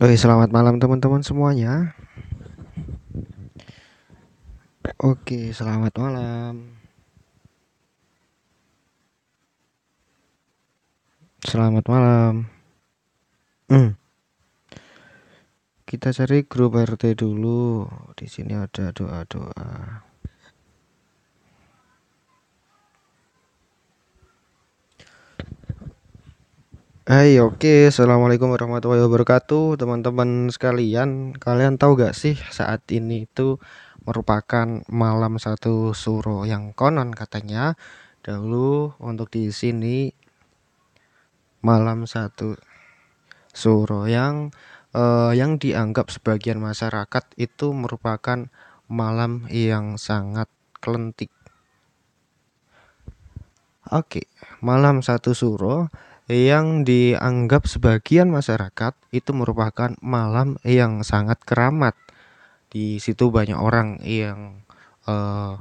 Oke, selamat malam teman-teman semuanya. Oke, selamat malam. Selamat malam. Hmm. Kita cari grup RT dulu. Di sini ada doa-doa. Hai, oke. Assalamualaikum warahmatullahi wabarakatuh, teman-teman sekalian. Kalian tahu gak sih saat ini itu merupakan malam satu suro yang konon katanya dahulu untuk di sini malam satu suro yang uh, yang dianggap sebagian masyarakat itu merupakan malam yang sangat kelentik. Oke, malam satu suro yang dianggap sebagian masyarakat itu merupakan malam yang sangat keramat. Di situ banyak orang yang uh,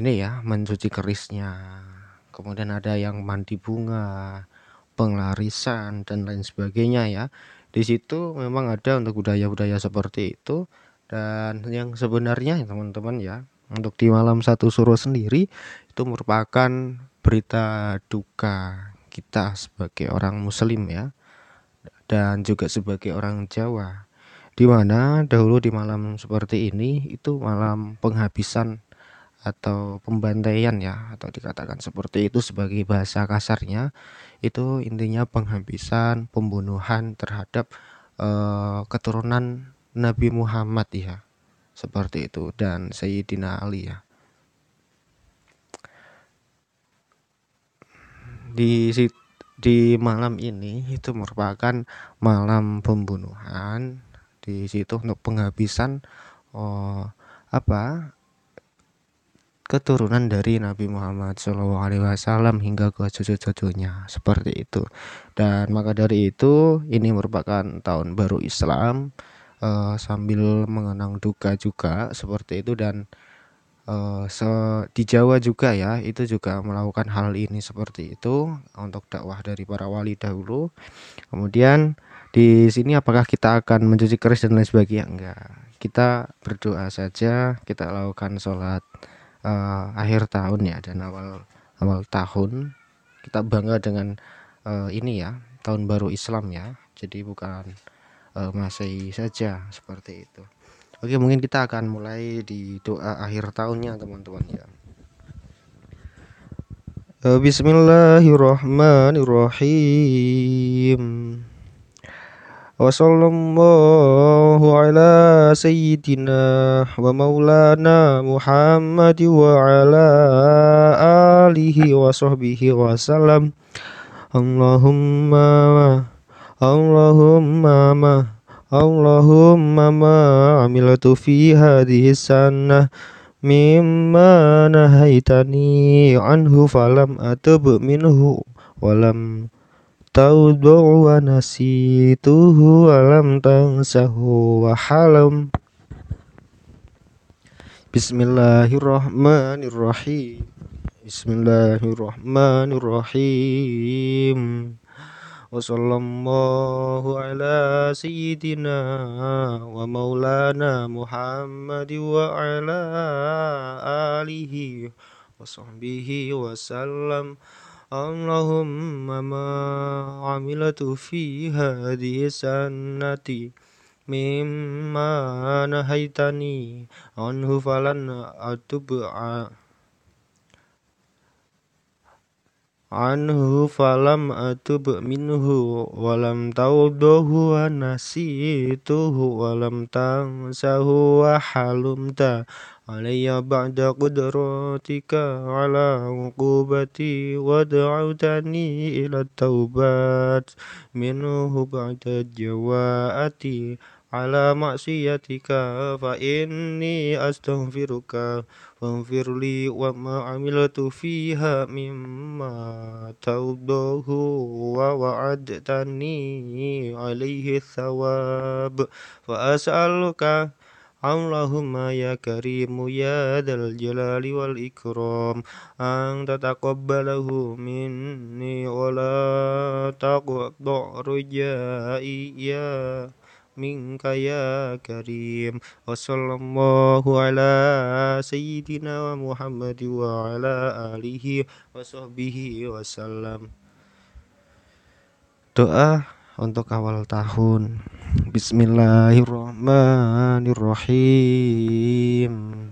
ini ya mencuci kerisnya. Kemudian ada yang mandi bunga, penglarisan dan lain sebagainya ya. Di situ memang ada untuk budaya-budaya seperti itu dan yang sebenarnya teman-teman ya untuk di malam satu suro sendiri itu merupakan berita duka kita sebagai orang muslim ya dan juga sebagai orang Jawa. Di mana dahulu di malam seperti ini itu malam penghabisan atau pembantaian ya atau dikatakan seperti itu sebagai bahasa kasarnya itu intinya penghabisan pembunuhan terhadap uh, keturunan Nabi Muhammad ya seperti itu dan Sayyidina Ali ya di di malam ini itu merupakan malam pembunuhan. Di situ untuk penghabisan oh, apa keturunan dari Nabi Muhammad SAW hingga ke cucu-cucunya. Seperti itu. Dan maka dari itu ini merupakan tahun baru Islam uh, sambil mengenang duka juga seperti itu. Dan uh, se di Jawa juga ya, itu juga melakukan hal ini seperti itu untuk dakwah dari para wali dahulu. Kemudian di sini apakah kita akan mencuci keris dan lain sebagainya? Enggak. Kita berdoa saja, kita lakukan sholat uh, akhir tahun ya dan awal awal tahun. Kita bangga dengan uh, ini ya, tahun baru Islam ya. Jadi bukan uh, Masehi saja seperti itu. Oke, mungkin kita akan mulai di doa akhir tahunnya, teman-teman ya. Eh, bismillahirrahmanirrahim. Wa sallallahu ala sayyidina wa maulana Muhammad wa ala alihi wa sahbihi wa salam. Allahumma Allahumma ma Allahumma ma amilatu fi hadhihi sanah mimma nahaitani anhu falam atub minhu walam taudu wa nasituhu walam tansahu wa halam. Bismillahirrahmanirrahim. Bismillahirrahmanirrahim وصلى الله على سيدنا ومولانا محمد وعلى آله وصحبه وسلم. اللهم ما عملت في هذه السنة مما نهيتني عنه فلن أتب anhu falam atub minhu walam taudahu wa nasituhu walam tansahu wa halumta alayya ba'da qudratika ala uqubati wa da'utani ila taubat minhu ba'da jawaati ala maksiatika fa inni astaghfiruka faghfir li wa ma amiltu fiha mimma tawdahu wa wa'adtani alaihi thawab. Fa as'aluka Allahumma ya karimu ya dal jalali wal ikram an tataqabbalahu minni wa la taqta rujai ya منك يا كريم وصلى الله على سيدنا محمد وعلى آله وصحبه وسلم Doa untuk awal tahun Bismillahirrahmanirrahim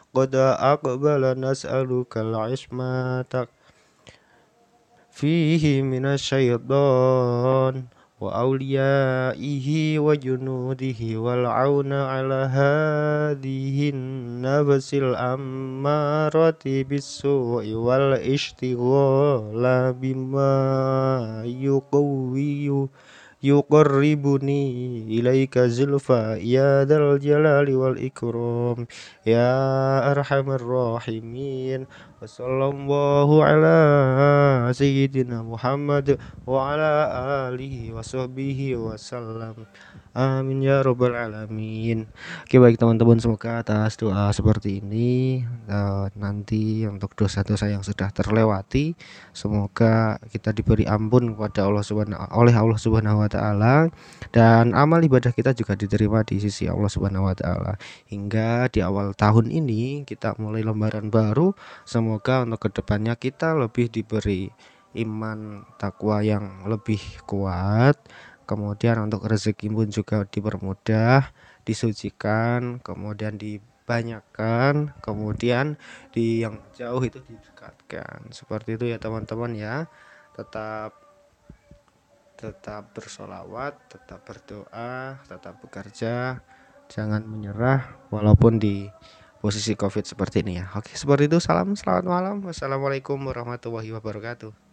قد أقبل نسألك العصمة فيه من الشيطان وأوليائه وجنوده والعون على هذه النفس الأمارة بالسوء والاشتغال بما يقوي يقربني إليك زلفى يا ذا الجلال والإكرام يا أرحم الراحمين. Wassallallahu ala sayyidina Muhammad wa ala alihi wa sahbihi wasallam. Amin ya robbal alamin. Oke baik teman-teman semoga atas doa seperti ini eh, nanti untuk dosa-dosa yang sudah terlewati semoga kita diberi ampun kepada Allah Subhanahu oleh Allah Subhanahu wa taala dan amal ibadah kita juga diterima di sisi Allah Subhanahu wa taala. Hingga di awal tahun ini kita mulai lembaran baru semoga Semoga untuk ke depannya kita lebih diberi iman takwa yang lebih kuat. Kemudian untuk rezeki pun juga dipermudah disucikan kemudian dibanyakkan kemudian di yang jauh itu didekatkan. Seperti itu ya teman-teman ya. Tetap tetap bersolawat tetap berdoa tetap bekerja. Jangan menyerah walaupun di posisi covid seperti ini ya. Oke seperti itu. Salam selamat malam. Wassalamualaikum warahmatullahi wabarakatuh